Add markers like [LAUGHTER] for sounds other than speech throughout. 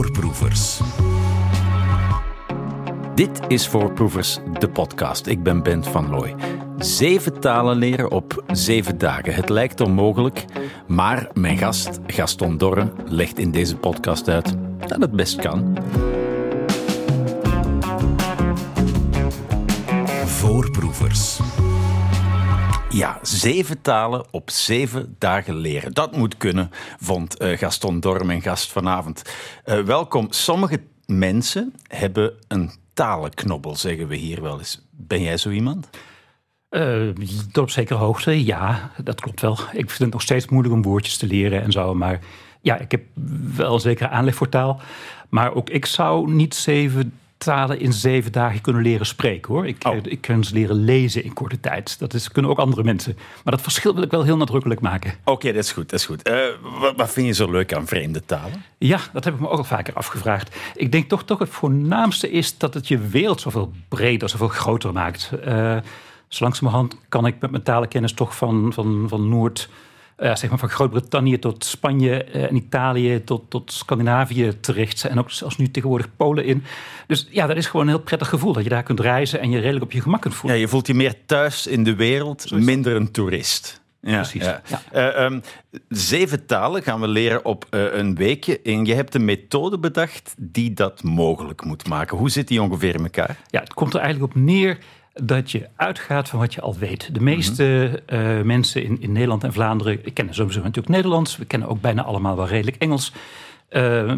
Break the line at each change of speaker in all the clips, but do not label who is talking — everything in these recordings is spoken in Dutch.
Voorproevers. Dit is Voorproevers, de podcast. Ik ben Bent van Looy. Zeven talen leren op zeven dagen. Het lijkt onmogelijk, maar mijn gast Gaston Dorre legt in deze podcast uit dat het best kan. Voorproevers. Ja, zeven talen op zeven dagen leren. Dat moet kunnen, vond eh, Gaston Dorre, mijn gast vanavond. Uh, welkom. Sommige mensen hebben een talenknobbel, zeggen we hier wel eens. Ben jij zo iemand?
Uh, op zekere hoogte, ja, dat klopt wel. Ik vind het nog steeds moeilijk om woordjes te leren en zo. Maar ja, ik heb wel een zekere aanleg voor taal. Maar ook ik zou niet zeven talen in zeven dagen kunnen leren spreken hoor. Ik, oh. ik kan ze leren lezen in korte tijd. Dat is, kunnen ook andere mensen. Maar dat verschil wil ik wel heel nadrukkelijk maken.
Oké, dat is goed. Dat is goed. Uh, wat, wat, vind je zo leuk aan vreemde talen?
Ja, dat heb ik me ook al vaker afgevraagd. Ik denk toch toch het voornaamste is dat het je wereld zoveel breder, zoveel groter maakt. Uh, zo langzamerhand kan ik met mijn talenkennis toch van, van, van Noord uh, zeg maar van Groot-Brittannië tot Spanje uh, en Italië tot, tot Scandinavië terecht. En ook zelfs nu tegenwoordig Polen in. Dus ja, dat is gewoon een heel prettig gevoel dat je daar kunt reizen en je redelijk op je gemak kunt voelen.
Ja, je voelt je meer thuis in de wereld, minder een toerist.
Ja, Precies. Ja.
Uh, um, zeven talen gaan we leren op uh, een weekje. En je hebt een methode bedacht die dat mogelijk moet maken. Hoe zit die ongeveer in elkaar?
Ja, het komt er eigenlijk op neer dat je uitgaat van wat je al weet. De meeste uh, mensen in, in Nederland en Vlaanderen kennen sowieso natuurlijk Nederlands. We kennen ook bijna allemaal wel redelijk Engels. Uh,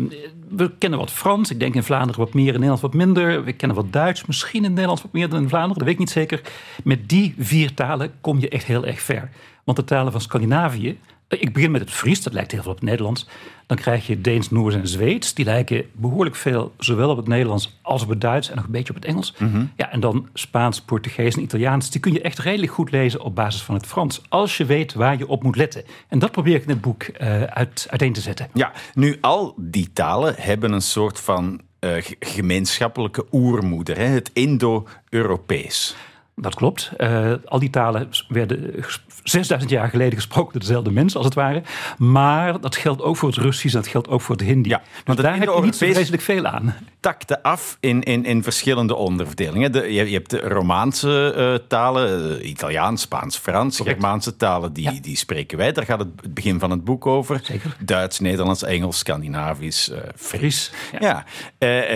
we kennen wat Frans. Ik denk in Vlaanderen wat meer, in Nederland wat minder. We kennen wat Duits, misschien in Nederlands wat meer dan in Vlaanderen. Dat weet ik niet zeker. Met die vier talen kom je echt heel erg ver. Want de talen van Scandinavië, ik begin met het Fries, dat lijkt heel veel op het Nederlands. Dan krijg je Deens, Noors en Zweeds. Die lijken behoorlijk veel zowel op het Nederlands als op het Duits en nog een beetje op het Engels. Mhm. Ja, en dan Spaans, Portugees en Italiaans. Die kun je echt redelijk goed lezen op basis van het Frans. Als je weet waar je op moet letten. En dat probeer ik in het boek uh, uit, uiteen te zetten.
Ja, nu al die talen hebben een soort van uh, gemeenschappelijke oermoeder. Hè? Het Indo-Europees.
Dat klopt. Uh, al die talen werden 6000 jaar geleden gesproken door dezelfde mensen, als het ware. Maar dat geldt ook voor het Russisch en dat geldt ook voor het Hindi. Ja, dus daar heb je niet zo vreselijk veel aan.
Takte af in, in, in verschillende onderverdelingen. De, je, je, hebt de Romaanse uh, talen, Italiaans, Spaans, Frans, Correct. Germaanse talen, die, ja. die spreken wij. Daar gaat het, het begin van het boek over.
Zeker.
Duits, Nederlands, Engels, Scandinavisch, uh, Fries.
Ja.
ja.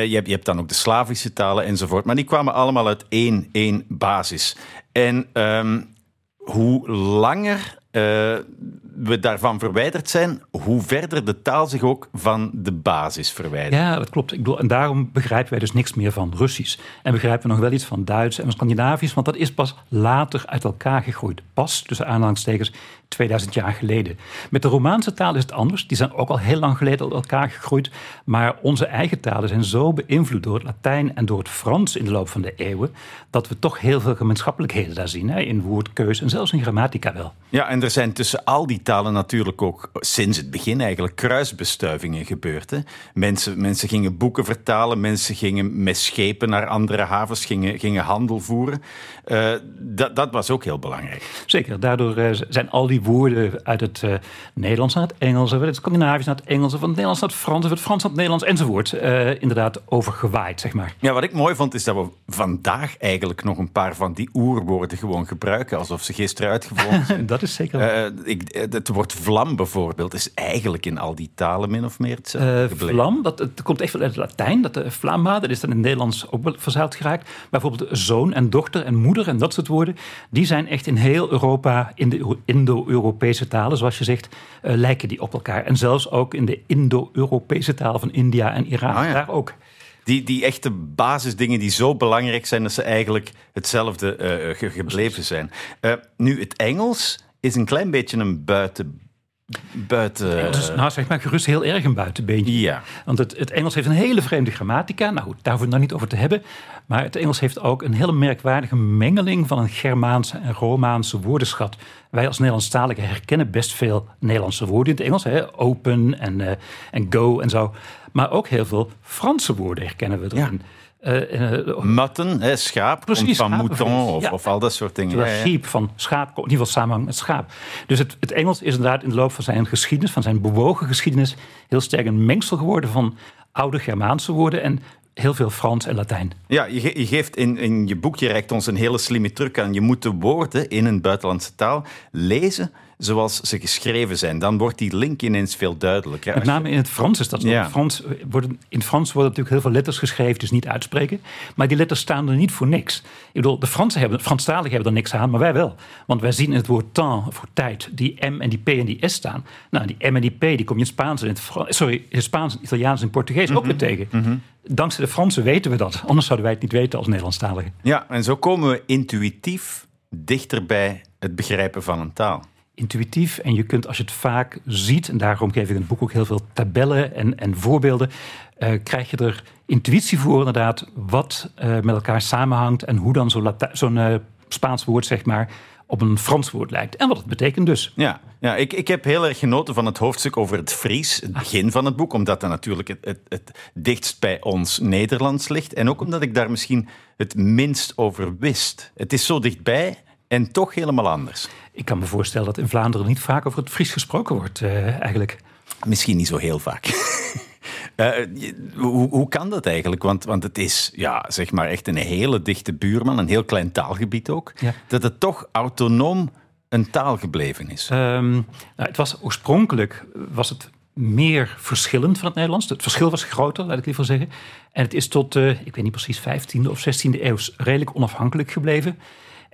je, hebt, je hebt dan ook de Slavische talen enzovoort. Maar die kwamen allemaal uit één, één basis. En um, hoe langer uh, we daarvan verwijderd zijn, hoe verder de taal zich ook van de basis verwijdert.
Ja, dat klopt. Ik bedoel, en daarom begrijpen wij dus niks meer van Russisch. En begrijpen we nog wel iets van Duits en Scandinavisch, want dat is pas later uit elkaar gegroeid. Pas, tussen aanhalingstekens, 2000 jaar geleden. Met de Romaanse taal is het anders. Die zijn ook al heel lang geleden uit elkaar gegroeid. Maar onze eigen talen zijn zo beïnvloed door het Latijn en door het Frans in de loop van de eeuwen, dat we toch heel veel gemeenschappelijkheden daar zien. Hè? In woordkeus en zelfs in grammatica wel.
Ja, en er zijn tussen al die talen natuurlijk ook sinds het begin eigenlijk kruisbestuivingen gebeurd. Hè? Mensen, mensen gingen boeken vertalen, mensen gingen met schepen naar andere havens, gingen, gingen handel voeren. Uh, dat, dat was ook heel belangrijk.
Zeker, daardoor uh, zijn al die woorden uit het uh, Nederlands naar het Engels, uit het Scandinavisch naar het Engels, van het Nederlands naar het Frans, van het Frans naar het Nederlands enzovoort, inderdaad overgewaaid, zeg maar.
Ja, wat ik mooi vond is dat we vandaag eigenlijk nog een paar van die oerwoorden gewoon gebruiken, alsof ze gisteren uitgevonden [LAUGHS] zijn.
dat is zeker.
Ik, het woord vlam bijvoorbeeld is eigenlijk in al die talen min of meer hetzelfde
Vlam, dat, het komt echt uit het Latijn, dat de flamma, dat is dan in het Nederlands ook wel verzeild geraakt. Bijvoorbeeld zoon en dochter en moeder en dat soort woorden, die zijn echt in heel Europa, in de Indo-Europese talen, zoals je zegt, uh, lijken die op elkaar. En zelfs ook in de Indo-Europese talen van India en Iran,
oh ja.
daar ook.
Die, die echte basisdingen die zo belangrijk zijn dat ze eigenlijk hetzelfde uh, gebleven zijn. Uh, nu, het Engels is een klein beetje een buiten buiten.
Dus, nou, zeg maar gerust heel erg een buitenbeentje.
Ja.
Want het, het Engels heeft een hele vreemde grammatica. Nou daar hoeven we het nou niet over te hebben. Maar het Engels heeft ook een hele merkwaardige mengeling van een Germaanse en Romaanse woordenschat. Wij als Nederlandstaligen herkennen best veel Nederlandse woorden in het Engels. Hè? Open en, uh, en go en zo. Maar ook heel veel Franse woorden herkennen we erin.
Uh, Matten, hè, schaap, Precies, van mouton of, of, al dat soort dingen.
Ja, sheep van schaap, in ieder geval samenhang met schaap. Dus het, het, Engels is inderdaad in de loop van zijn geschiedenis, van zijn bewogen geschiedenis, heel sterk een mengsel geworden van oude Germaanse woorden en heel veel Frans en Latijn.
Ja, je, je geeft in, in je boek, je reikt ons een hele slimme truc aan. Je moet de woorden in een buitenlandse taal lezen zoals ze geschreven zijn. Dan wordt die link ineens veel duidelijker.
Met name in het Frans is dat zo. Ja. Frans worden, in het Frans worden natuurlijk heel veel letters geschreven, dus niet uitspreken. Maar die letters staan er niet voor niks. Ik bedoel, de Fransen hebben, Franstaligen hebben er niks aan, maar wij wel. Want wij zien in het woord temps, voor tijd, die M en die P en die S staan. Nou, die M en die P, die kom je in Spaans en in het sorry, in Spaans, Italiaans en Portugees ook mhm. weer tegen. Mhm. Dankzij de Fransen weten we dat. Anders zouden wij het niet weten als Nederlandstaligen.
Ja, en zo komen we intuïtief dichter bij het begrijpen van een taal
intuïtief. En je kunt, als je het vaak ziet, en daarom geef ik in het boek ook heel veel tabellen en, en voorbeelden, uh, krijg je er intuïtie voor inderdaad wat uh, met elkaar samenhangt en hoe dan zo'n zo uh, Spaans woord, zeg maar, op een Frans woord lijkt. En wat het betekent dus.
Ja, ja ik, ik heb heel erg genoten van het hoofdstuk over het Fries, het begin van het boek, omdat dat natuurlijk het, het, het dichtst bij ons Nederlands ligt. En ook omdat ik daar misschien het minst over wist. Het is zo dichtbij en toch helemaal anders.
Ik kan me voorstellen dat in Vlaanderen niet vaak over het Fries gesproken wordt, uh, eigenlijk.
Misschien niet zo heel vaak. Uh, [LAUGHS] hoe, hoe, kan dat eigenlijk? Want, want het is ja, zeg maar echt een hele dichte buurman, een heel klein taalgebied ook. Dat het toch autonoom een taal gebleven is. Um,
nou, het was oorspronkelijk was het meer verschillend van het Nederlands. Het verschil was groter, laat ik liever zeggen. En het is tot, uh, ik weet niet precies, 15e of 16e eeuw redelijk onafhankelijk gebleven.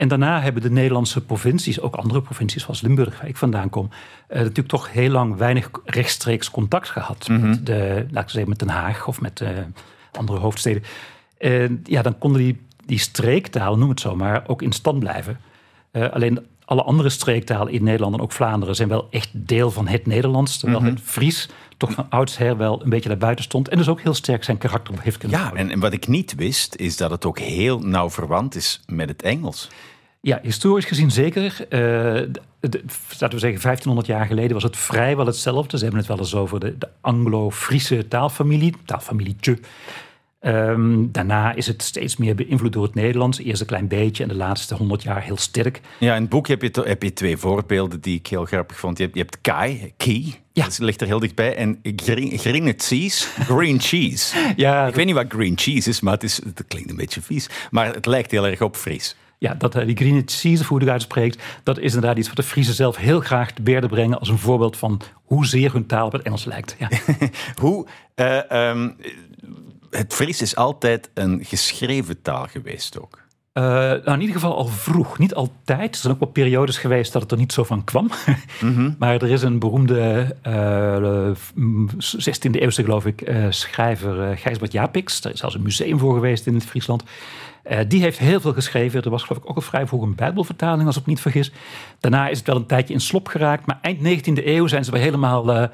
En daarna hebben de Nederlandse provincies, ook andere provincies zoals Limburg, waar ik vandaan kom, uh, natuurlijk toch heel lang weinig rechtstreeks contact gehad met, mhm. de, laat ik zeggen, met Den Haag of met uh, andere hoofdsteden. Uh, ja, dan konden die, die streektalen, noem het zo maar, ook in stand blijven. alleen alle andere streektalen in Nederland en ook Vlaanderen zijn wel echt deel van het Nederlands. Terwijl mhm. het Fries toch van oudsher wel een beetje daarbuiten stond. En dus ook heel sterk zijn karakter heeft kunnen
Ja, en, en, wat ik niet wist, is dat het ook heel nauw verwant is met het Engels.
Ja, historisch gezien zeker. Uh, de, laten we zeggen, 1500 jaar geleden was het vrijwel hetzelfde. Ze hebben het wel eens over de, de Anglo-Friese taalfamilie, taalfamilietje. Um, daarna is het steeds meer beïnvloed door het Nederlands. Eerst een klein beetje en de laatste honderd jaar heel sterk.
Ja, in het boek heb je, heb je twee voorbeelden die ik heel grappig vond. Je hebt, je hebt Kai, Key, ja. dat ligt er heel dichtbij. En green, green cheese, green [LAUGHS] cheese. ja, ik weet niet wat green cheese is, maar het, is, het klinkt een beetje vies. Maar het lijkt heel erg op Fries.
Ja, dat, uh, die green hoe je uitspreekt, dat is inderdaad iets wat de Friese zelf heel graag te berde brengen als een voorbeeld van hoezeer hun taal op het Engels lijkt. Ja. [LAUGHS]
hoe, uh, um, het Fries is altijd een geschreven taal geweest ook.
Uh, nou, in ieder geval al vroeg. Niet altijd. Er zijn ook wel periodes geweest dat het er niet zo van kwam. [LAUGHS] Mhm. Maar er is een beroemde uh, 16e eeuwse, geloof ik, uh, schrijver Gijsbert Japix. Daar is zelfs een museum voor geweest in het Friesland. Uh, die heeft heel veel geschreven. Er was geloof ik ook een vrij vroeg een bijbelvertaling, als ik me niet vergis. Daarna is het wel een tijdje in slop geraakt. Maar eind 19e eeuw zijn ze weer helemaal... Uh,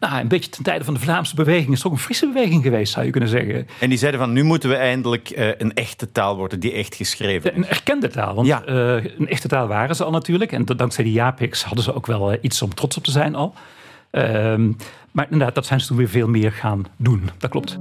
nou, een beetje ten tijde van de Vlaamse beweging. is toch een Friese beweging geweest, zou je kunnen zeggen.
En die zeiden van, nu moeten we eindelijk uh, een echte taal worden die echt geschreven
is. Een erkende taal. Want ja. een echte taal waren ze al natuurlijk. En dankzij die Japix hadden ze ook wel iets om trots op te zijn al. Ehm, maar inderdaad, dat zijn ze toen weer veel meer gaan doen. Dat klopt.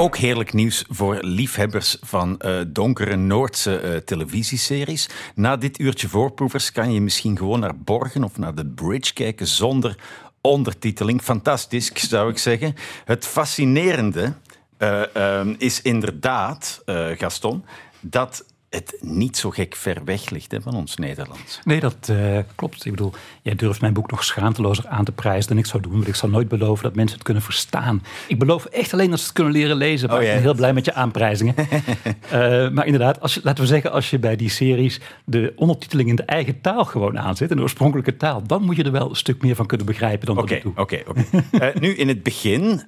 Ook heerlijk nieuws voor liefhebbers van uh, donkere Noordse uh, televisieseries. Na dit uurtje voorproevers kan je misschien gewoon naar Borgen of naar de Bridge kijken zonder ondertiteling. Fantastisch, zou ik zeggen. Het fascinerende uh, is inderdaad, Gaston, dat het niet zo gek ver weg ligt hè, van ons Nederlands.
Nee, dat uh, klopt. Ik bedoel, jij durft mijn boek nog schaamtelozer aan te prijzen dan ik zou doen. Want ik zal nooit beloven dat mensen het kunnen verstaan. Ik beloof echt alleen dat ze het kunnen leren lezen. Maar oh, ik ben heel blij met je aanprijzingen. uh, [LAUGHS] maar inderdaad, als je, laten we zeggen, als je bij die series de ondertiteling in de eigen taal gewoon aanzet, in de oorspronkelijke taal, dan moet je er wel een stuk meer van kunnen begrijpen dan
okay,
ik doe.
Oké, oké. Eh, nu, in het begin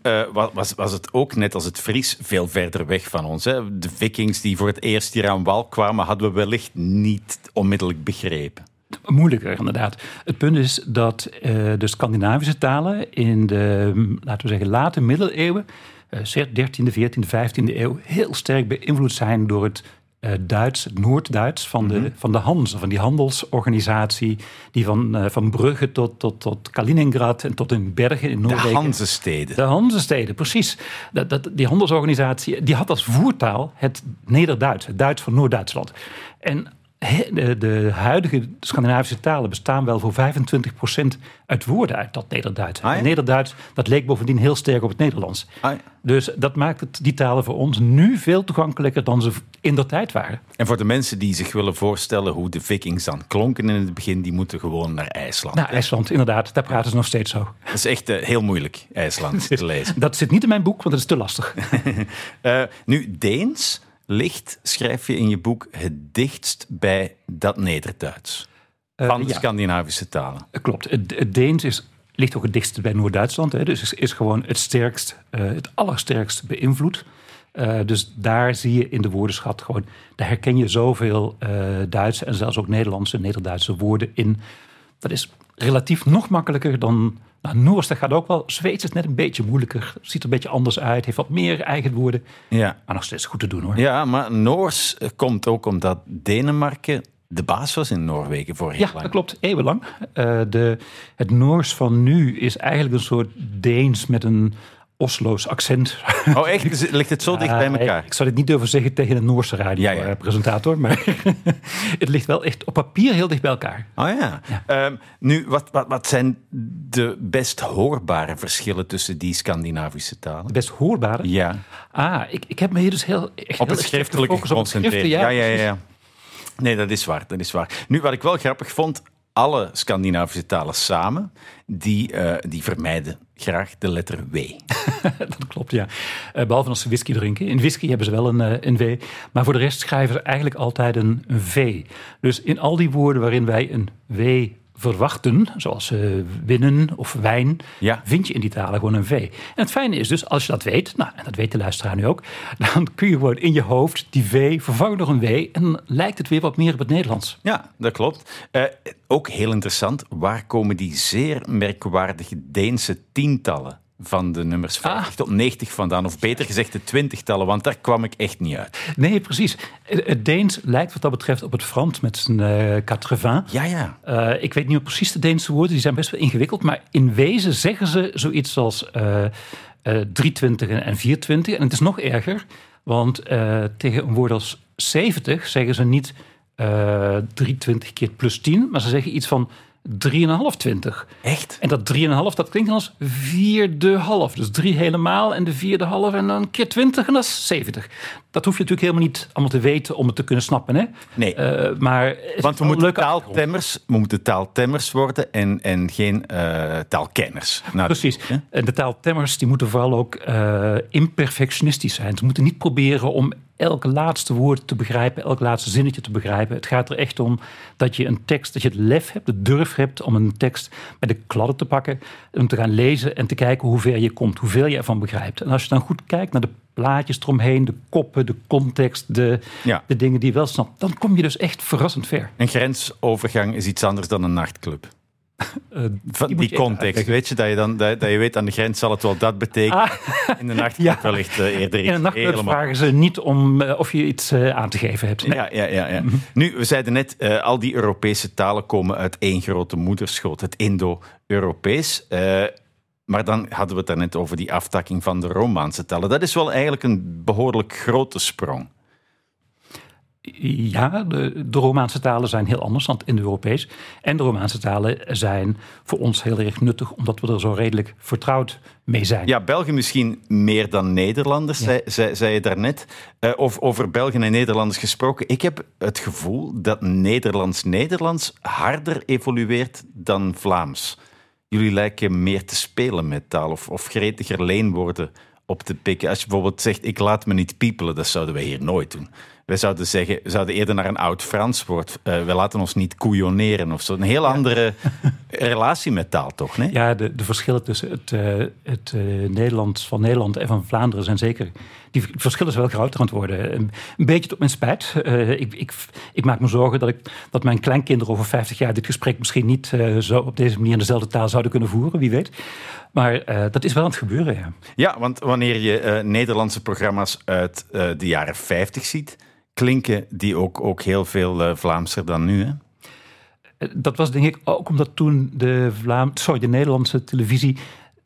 was, was het ook net als het Fries veel verder weg van ons. Hè? De vikings die voor het eerst hier aan wal kwamen, hadden we wellicht niet onmiddellijk begrepen.
Moeilijker, inderdaad. Het punt is dat uh, de Scandinavische talen in de, laten we zeggen, late middeleeuwen, uh, 13e, 14e, 15e eeuw, heel sterk beïnvloed zijn door het uh, Duits, Noord-Duits van, de, mm van de Hanse, van die handelsorganisatie, die van, uh, van Brugge tot, tot, tot Kaliningrad en tot in Bergen in Noorwegen.
De Hansesteden.
De Hansesteden, precies. Dat, dat, die handelsorganisatie die had als voertaal het Nederduits, het Duits van Noord-Duitsland. En de, de, huidige Scandinavische talen bestaan wel voor 25% uit woorden uit dat Nederduits. Ah, Nederduits dat leek bovendien heel sterk op het Nederlands. Ah, dus dat maakt het, die talen voor ons nu veel toegankelijker dan ze in der tijd waren.
En voor de mensen die zich willen voorstellen hoe de vikings dan klonken in het begin, die moeten gewoon naar IJsland.
Naar IJsland, inderdaad. Daar praten ze nog steeds zo.
Dat is echt uh, heel moeilijk, IJsland, te [LAUGHS] lezen.
Dat zit niet in mijn boek, want dat is te lastig.
uh, [LAUGHS] nu, Deens ligt, schrijf je in je boek, het dichtst bij dat Nederduits. Eh, van Scandinavische talen.
Klopt. Het, Deens is, ligt ook het dichtst bij Noord-Duitsland. Dus is, is gewoon het sterkst, uh, het allersterkst beïnvloed. Uh, dus daar zie je in de woordenschat gewoon, daar herken je zoveel Duitse en zelfs ook Nederlandse Nederduitse woorden in. Dat is relatief nog makkelijker dan nou, Noors, dat gaat ook wel. Zweeds is net een beetje moeilijker. Ziet er een beetje anders uit. Heeft wat meer eigen woorden. Ja. Maar nog steeds goed te doen hoor.
Ja, maar Noors komt ook omdat Denemarken de baas was in Noorwegen voor heel
ja, dat klopt. Eeuwenlang. Uh, de, het Noors van nu is eigenlijk een soort Deens met een Oslo's accent. [LAUGHS]
Oh, echt? Ligt het zo dicht bij elkaar?
Ik zou dit niet durven zeggen tegen een Noorse radiopresentator, ja, ja. maar [LAUGHS] het ligt wel echt op papier heel dicht bij elkaar.
Oh ja. Um, nu, wat, wat, wat zijn de best hoorbare verschillen tussen die Scandinavische talen? De
best hoorbare?
Ja.
Ah, ik, ik heb me hier dus heel...
Echt op het schriftelijke geconcentreerd. Ja, ja, ja, ja. Nee, dat is waar. Dat is waar. Nu, wat ik wel grappig vond, alle Scandinavische talen samen, die, uh, die vermijden graag de letter W. [LAUGHS]
dat klopt, ja. Uh, behalve als ze whisky drinken. In whisky hebben ze wel een, uh, een W. Maar voor de rest schrijven ze eigenlijk altijd een, een V. Dus in al die woorden waarin wij een W verwachten, zoals uh, winnen of wijn, ja. vind je in die talen gewoon een V. En het fijne is dus, als je dat weet, nou, en dat weet de luisteraar nu ook, [LAUGHS] dan kun je gewoon in je hoofd die V vervangen door een W en dan lijkt het weer wat meer op het Nederlands.
Ja, dat klopt. Uh, ook heel interessant, waar komen die zeer merkwaardige Deense tientallen van de nummers 50 ah. tot 90 vandaan. Of beter gezegd de twintigtallen, want daar kwam ik echt niet uit.
Nee, precies. Het Deens lijkt wat dat betreft op het Frans met zijn uh, quatre
Ja, ja.
Uh, ik weet niet precies de Deense woorden, die zijn best wel ingewikkeld. Maar in wezen zeggen ze zoiets als uh, 320 en 420. En het is nog erger, want tegen een woord als 70 zeggen ze niet 320 keer plus 10, maar ze zeggen iets van 3,5 20.
Echt?
En dat 3,5 dat klinkt als vierde half. Dus drie helemaal en de vierde half en dan keer 20 en dat is 70. Dat hoef je natuurlijk helemaal niet allemaal te weten om het te kunnen snappen. Hè?
Nee.
Uh, maar
Want we moeten, taaltemmers, we moeten taaltemmers worden en, en geen uh, taalkenners.
Nou, Precies. En de taaltemmers die moeten vooral ook uh, imperfectionistisch zijn. Ze moeten niet proberen om elke laatste woord te begrijpen, elk laatste zinnetje te begrijpen. Het gaat er echt om dat je een tekst, dat je het lef hebt, de durf hebt om een tekst bij de kladden te pakken, om te gaan lezen en te kijken hoe ver je komt, hoeveel je ervan begrijpt. En als je dan goed kijkt naar de plaatjes eromheen, de koppen, de context, de, de dingen die je wel snapt, dan kom je dus echt verrassend ver.
Een grensovergang is iets anders dan een nachtclub. Uh, [LAUGHS] die, context, weet je, dat je, dan, dat, je weet aan de grens zal het wel dat betekenen. Ah, in de nacht [LAUGHS] ja. wellicht uh, eerder
In de nacht vragen ze niet om uh, of je iets aan te geven hebt.
Nee. Ja, ja, ja, ja. Nu, we zeiden net, al die Europese talen komen uit één grote moederschoot, het Indo-Europees. maar dan hadden we het daarnet over die aftakking van de Romaanse talen. Dat is wel eigenlijk een behoorlijk grote sprong.
Ja, de, de, Romaanse talen zijn heel anders dan in Indo-Europees. En de Romaanse talen zijn voor ons heel erg nuttig, omdat we er zo redelijk vertrouwd mee zijn.
Ja, Belgen misschien meer dan Nederlanders, zei, zei, zei, je daarnet. Uh, of over Belgen en Nederlanders gesproken. Ik heb het gevoel dat Nederlands-Nederlands harder evolueert dan Vlaams. Jullie lijken meer te spelen met taal of, of gretiger leenwoorden op te pikken. Als je bijvoorbeeld zegt, ik laat me niet piepelen, dat zouden wij hier nooit doen. Wij zouden zeggen, we zouden eerder naar een oud Frans woord. Uh, we laten ons niet couilloneren of zo. Een heel andere [LAUGHS] relatie met taal, toch? Nee?
Ja, de, de verschillen tussen het, uh, het uh, Nederlands van Nederland en van Vlaanderen zijn zeker. Die verschillen zijn wel groter aan het worden. Een, een beetje tot mijn spijt. ik, ik, ik, maak me zorgen dat, ik, dat mijn kleinkinderen over 50 jaar dit gesprek misschien niet zo op deze manier in dezelfde taal zouden kunnen voeren, wie weet. Maar dat is wel aan het gebeuren, ja.
Ja, want wanneer je Nederlandse programma's uit de jaren 50 ziet klinken die ook, ook heel veel uh, Vlaamser dan nu. Hè?
Dat was denk ik ook omdat toen de, Vlaam, sorry, de Nederlandse televisie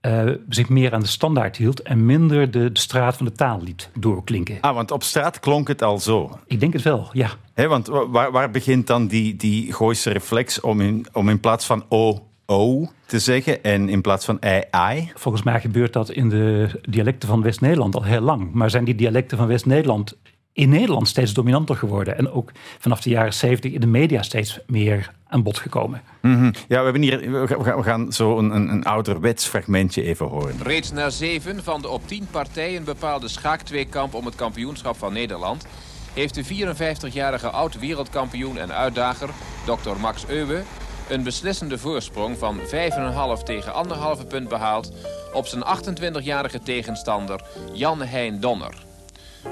uh, zich meer aan de standaard hield en minder de, de, straat van de taal liet doorklinken.
Ah, want op straat klonk het al zo.
Ik denk het wel, ja.
He, want waar, waar begint dan die, die Gooise reflex om in, om in plaats van o, o te zeggen en in plaats van ei, ei?
Volgens mij gebeurt dat in de dialecten van West-Nederland al heel lang. Maar zijn die dialecten van West-Nederland in Nederland steeds dominanter geworden. En ook vanaf de jaren 70 in de media steeds meer aan bod gekomen.
Mm -hmm. Ja, we, hebben hier, we gaan zo een, een, een ouderwets fragmentje even horen.
Reeds na zeven van de op tien partijen bepaalde schaaktweekamp om het kampioenschap van Nederland... heeft de 54-jarige oud-wereldkampioen en uitdager, Dr. Max Euwe... een beslissende voorsprong van 5,5 tegen 1,5 punt behaald... op zijn 28-jarige tegenstander Jan Hein Donner.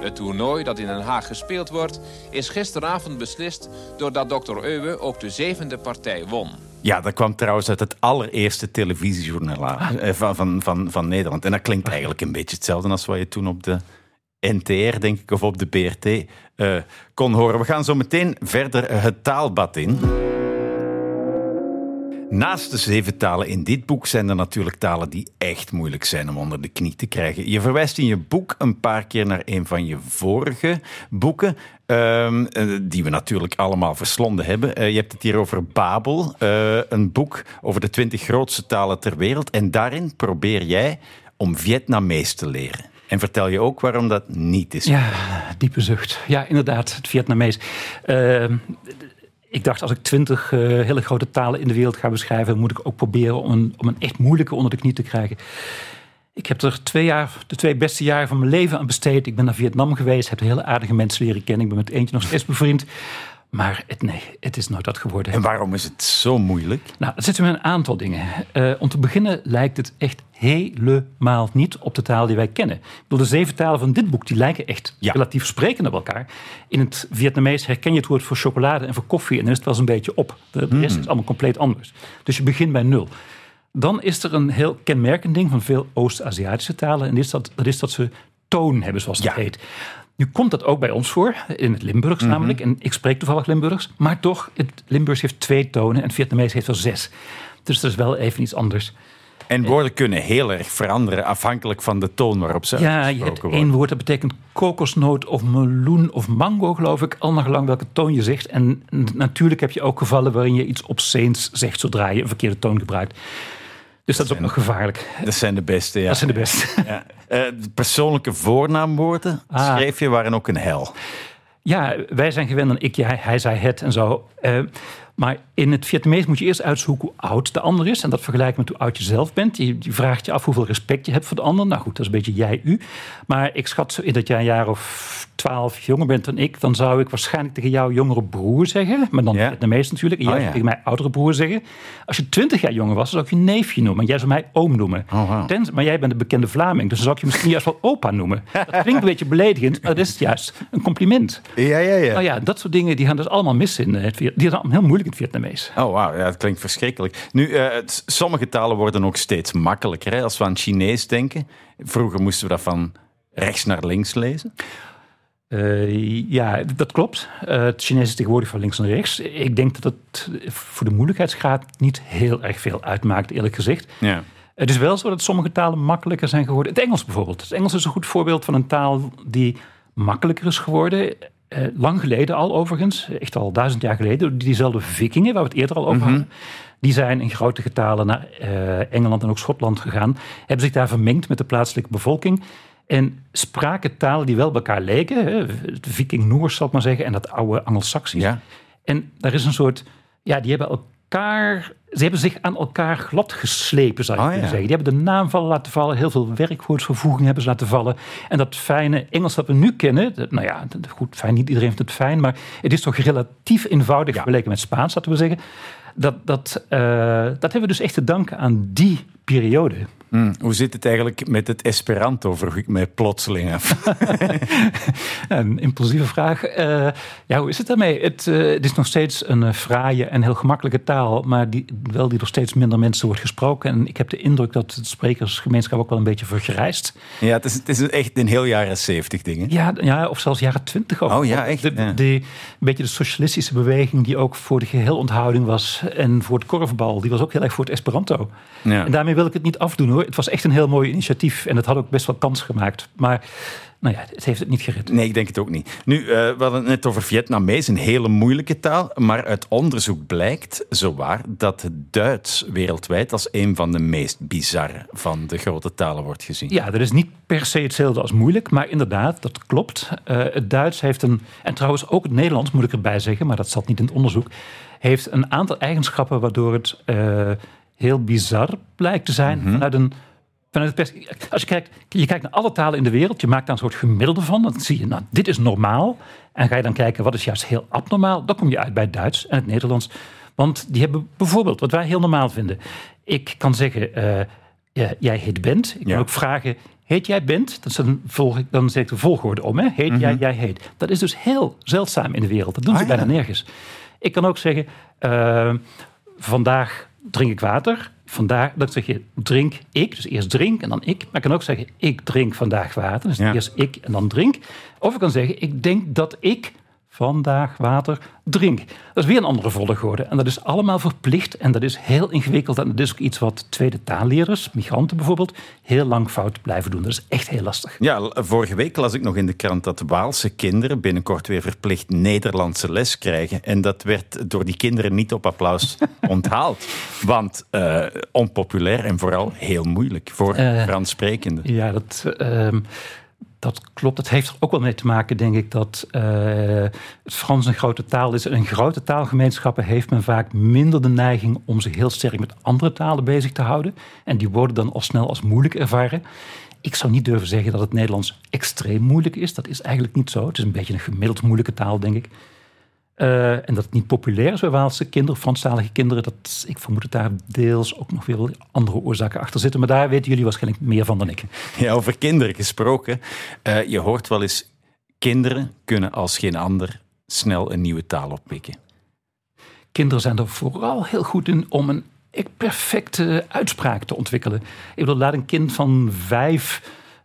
Het toernooi dat in Den Haag gespeeld wordt... is gisteravond beslist doordat Dr. Euwe ook de zevende partij won.
Ja, dat kwam trouwens uit het allereerste televisiejournaal eh, van, van, van, van Nederland. En dat klinkt eigenlijk een beetje hetzelfde als wat je toen op de NTR, denk ik, of op de BRT eh, kon horen. We gaan zo meteen verder het taalbad in. Naast de zeven talen in dit boek zijn er natuurlijk talen die echt moeilijk zijn om onder de knie te krijgen. Je verwijst in je boek een paar keer naar een van je vorige boeken, ehm, eh, die we natuurlijk allemaal verslonden hebben. Eh, je hebt het hier over Babel, uh, een boek over de twintig grootste talen ter wereld. En daarin probeer jij om Vietnamees te leren. En vertel je ook waarom dat niet is.
Ja, diepe zucht. Ja, inderdaad, het Vietnamees. Uh, ik dacht, als ik twintig uh, hele grote talen in de wereld ga beschrijven, moet ik ook proberen om een, om een echt moeilijke onder de knie te krijgen. Ik heb er twee jaar, de twee beste jaren van mijn leven aan besteed. Ik ben naar Vietnam geweest, heb hele aardige mensen leren kennen. Ik ben met eentje nog steeds bevriend. Maar het, nee, het is nooit dat geworden.
En waarom is het zo moeilijk?
Nou, dat zitten een aantal dingen. Uh, om te beginnen lijkt het echt helemaal niet op de taal die wij kennen. Ik bedoel, de zeven talen van dit boek die lijken echt relatief sprekend op elkaar. In het Vietnamees herken je het woord voor chocolade en voor koffie... en dan is het wel eens een beetje op. De rest hmm. is allemaal compleet anders. Dus je begint bij nul. Dan is er een heel kenmerkend ding van veel Oost-Aziatische talen... en dat is dat, dat is dat ze toon hebben, zoals dat heet. Nu komt dat ook bij ons voor, in het Limburgs mhm. namelijk. En ik spreek toevallig Limburgs. Maar toch, het Limburgs heeft twee tonen en het Vietnamees heeft er zes. Dus dat is wel even iets anders.
En woorden kunnen heel erg veranderen afhankelijk van de toon waarop ze
ja, je hebt één woord dat betekent kokosnoot of meloen of mango, geloof ik. Al naar gelang welke toon je zegt. En natuurlijk heb je ook gevallen waarin je iets obsceens zegt zodra je een verkeerde toon gebruikt. Dus dat, is ook nog gevaarlijk.
Dat zijn de beste, ja.
Dat zijn de beste. Ja.
Uh, persoonlijke voornaamwoorden ah. schreef je waren ook een hel.
Ja, wij zijn gewend aan ik, jij, hij, zei het en zo. Uh, maar in het Vietnamees moet je eerst uitzoeken hoe oud de ander is. En dat vergelijken met hoe oud je zelf bent. Je, je, vraagt je af hoeveel respect je hebt voor de ander. Nou goed, dat is een beetje jij, u. Maar ik schat in dat jij een jaar of twaalf jonger bent dan ik. Dan zou ik waarschijnlijk tegen jou jongere broer zeggen. Maar dan ja. Vietnamees natuurlijk. En jij oh, tegen mij oudere broer zeggen. Als je twintig jaar jonger was, dan zou ik je neefje noemen. En jij zou mij oom noemen. Oh, maar jij bent een bekende Vlaming. Dus dan zou ik je misschien juist wel opa noemen. Dat klinkt een beetje beledigend. Maar dat is juist een compliment.
Ja, ja, ja.
Nou ja, dat soort dingen die gaan dus allemaal mis in het Die zijn heel moeilijk in het Vietnamees.
Oh, wauw. Ja, dat klinkt verschrikkelijk. Nu, uh, sommige talen worden ook steeds makkelijker. Hè? Als we aan Chinees denken. Vroeger moesten we dat van rechts naar links lezen.
Uh, ja, dat klopt. Uh, het Chinees is tegenwoordig van links naar rechts. Ik denk dat het voor de moeilijkheidsgraad niet heel erg veel uitmaakt, eerlijk gezegd. Ja. Het is wel zo dat sommige talen makkelijker zijn geworden. Het Engels bijvoorbeeld. Het Engels is een goed voorbeeld van een taal die makkelijker is geworden. Uh, lang geleden al overigens, echt al duizend jaar geleden, diezelfde vikingen waar we het eerder al over mhm. hadden. Die zijn in grote getalen naar uh, Engeland en ook Schotland gegaan. Hebben zich daar vermengd met de plaatselijke bevolking. En spraken talen die wel bij elkaar leken. Hè, het Viking-Noors zal ik maar zeggen. En dat oude Angelsaksisch. Ja. En daar is een soort... Ja, die hebben elkaar... Ze hebben zich aan elkaar glad geslepen, zou je oh, kunnen zeggen. Die hebben de naam vallen laten vallen. Heel veel werkwoordsvervoeging hebben ze laten vallen. En dat fijne Engels dat we nu kennen... nou ja, goed, fijn, niet iedereen vindt het fijn... maar het is toch relatief eenvoudig vergeleken met Spaans, laten we zeggen. Dat, dat, uh, dat hebben we dus echt te danken aan die periode.
Hmm, hoe zit het eigenlijk met het Esperanto, vroeg ik mij plotseling af. [LAUGHS]
een impulsieve vraag. Uh, ja, hoe is het daarmee? Het, uh, het is nog steeds een uh, fraaie en heel gemakkelijke taal, maar die, wel die door steeds minder mensen wordt gesproken. En ik heb de indruk dat de sprekersgemeenschap ook wel een beetje vergrijst.
Ja, het is, het is echt een heel jaren zeventig ding.
Ja, ja, of zelfs jaren twintig.
Oh ja, echt?
De, de, een beetje de socialistische beweging die ook voor de geheelonthouding was. En voor het korfbal, die was ook heel erg voor het Esperanto. Ja. En daarmee wil ik het niet afdoen hoor. Het was echt een heel mooi initiatief. En het had ook best wel kans gemaakt. Maar nou ja, het heeft het niet gered.
Nee, ik denk het ook niet. Nu, uh, we hadden het net over Vietnamees, een hele moeilijke taal. Maar uit onderzoek blijkt, zowaar, dat het Duits wereldwijd als een van de meest bizarre van de grote talen wordt gezien.
Ja, dat is niet per se hetzelfde als moeilijk, maar inderdaad, dat klopt. Uh, het Duits heeft een, en trouwens ook het Nederlands moet ik erbij zeggen, maar dat zat niet in het onderzoek, heeft een aantal eigenschappen waardoor het uh, heel bizar blijkt te zijn mm -hmm. vanuit een als je kijkt, je kijkt naar alle talen in de wereld, je maakt daar een soort gemiddelde van. Dan zie je, nou, dit is normaal. En ga je dan kijken, wat is juist heel abnormaal? Dan kom je uit bij het Duits en het Nederlands. Want die hebben bijvoorbeeld, wat wij heel normaal vinden. Ik kan zeggen, uh, ja, jij heet Bent. Ik kan ook vragen, heet jij Bent? Dan, volg ik, dan zeg ik de volgorde om. Hè? Heet jij, mhm. jij heet. Dat is dus heel zeldzaam in de wereld. Dat doen ze ah, bijna nergens. Ik kan ook zeggen, uh, vandaag drink ik water. Vandaag, dat zeg je drink ik, dus eerst drink en dan ik. Maar ik kan ook zeggen ik drink vandaag water, dus eerst ik en dan drink. Of ik kan zeggen ik denk dat ik vandaag water drink. Dat is weer een andere volgorde. En dat is allemaal verplicht en dat is heel ingewikkeld. En dat is ook iets wat tweede taallerers, migranten bijvoorbeeld, heel lang fout blijven doen. Dat is echt heel lastig.
Ja, vorige week las ik nog in de krant dat Waalse kinderen binnenkort weer verplicht Nederlandse les krijgen. En dat werd door die kinderen niet op applaus [LAUGHS] onthaald. Want uh, onpopulair en vooral heel moeilijk voor uh, Frans sprekenden.
Ja, dat... Uh, dat klopt. Het heeft er ook wel mee te maken, denk ik, dat uh, het Frans een grote taal is. En in grote taalgemeenschappen heeft men vaak minder de neiging om zich heel sterk met andere talen bezig te houden. En die worden dan al snel als moeilijk ervaren. Ik zou niet durven zeggen dat het Nederlands extreem moeilijk is. Dat is eigenlijk niet zo. Het is een beetje een gemiddeld moeilijke taal, denk ik. Uh, en dat het niet populair is bij Waalse kinderen, Franstalige kinderen, dat, ik vermoed dat daar deels ook nog weer andere oorzaken achter zitten. Maar daar weten jullie waarschijnlijk meer van dan ik.
Ja, over kinderen gesproken. Uh, je hoort wel eens, kinderen kunnen als geen ander snel een nieuwe taal oppikken.
Kinderen zijn er vooral heel goed in om een perfecte uitspraak te ontwikkelen. Ik bedoel, laat een kind van vijf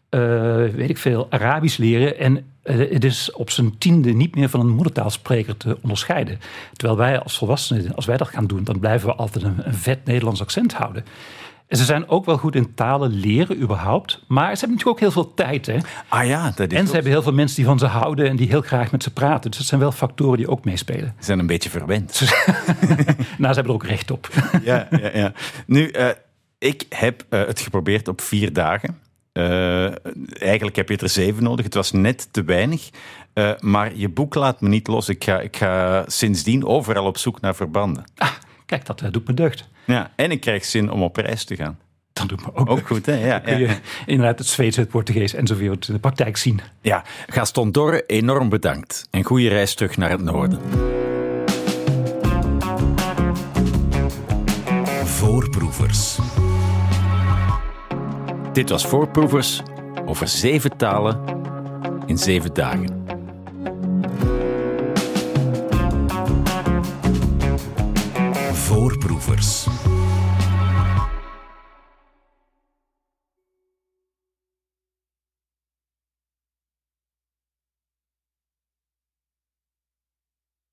uh, weet ik veel, Arabisch leren. En het is op zijn tiende niet meer van een moedertaalspreker te onderscheiden. Terwijl wij als volwassenen, als wij dat gaan doen, dan blijven we altijd een, een vet Nederlands accent houden. En ze zijn ook wel goed in talen leren überhaupt. Maar ze hebben natuurlijk ook heel veel tijd. Hè?
Ah ja, dat is
En ze hebben heel veel mensen die van ze houden en die heel graag met ze praten. Dus dat zijn wel factoren die ook meespelen.
Ze zijn een beetje verwend. [LAUGHS]
nou, ze hebben er ook recht op.
ja, ja, ja. Nu, uh, ik heb uh, het geprobeerd op vier dagen. Uh, eigenlijk heb je er zeven nodig. Het was net te weinig. Uh, maar je boek laat me niet los. Ik ga, ik ga sindsdien overal op zoek naar verbanden.
Ah, kijk, dat doet me deugd.
Ja, en ik krijg zin om op reis te gaan.
Dat doet me ook,
ook goed. Hè? Ja,
kun je inderdaad het Zweeds, het Portugees enzovoort in de praktijk zien.
Ja, Gaston Dorre, enorm bedankt. En goede reis terug naar het noorden. Voorproevers. Dit was Voorproevers over zeven talen in zeven dagen. Voorproevers.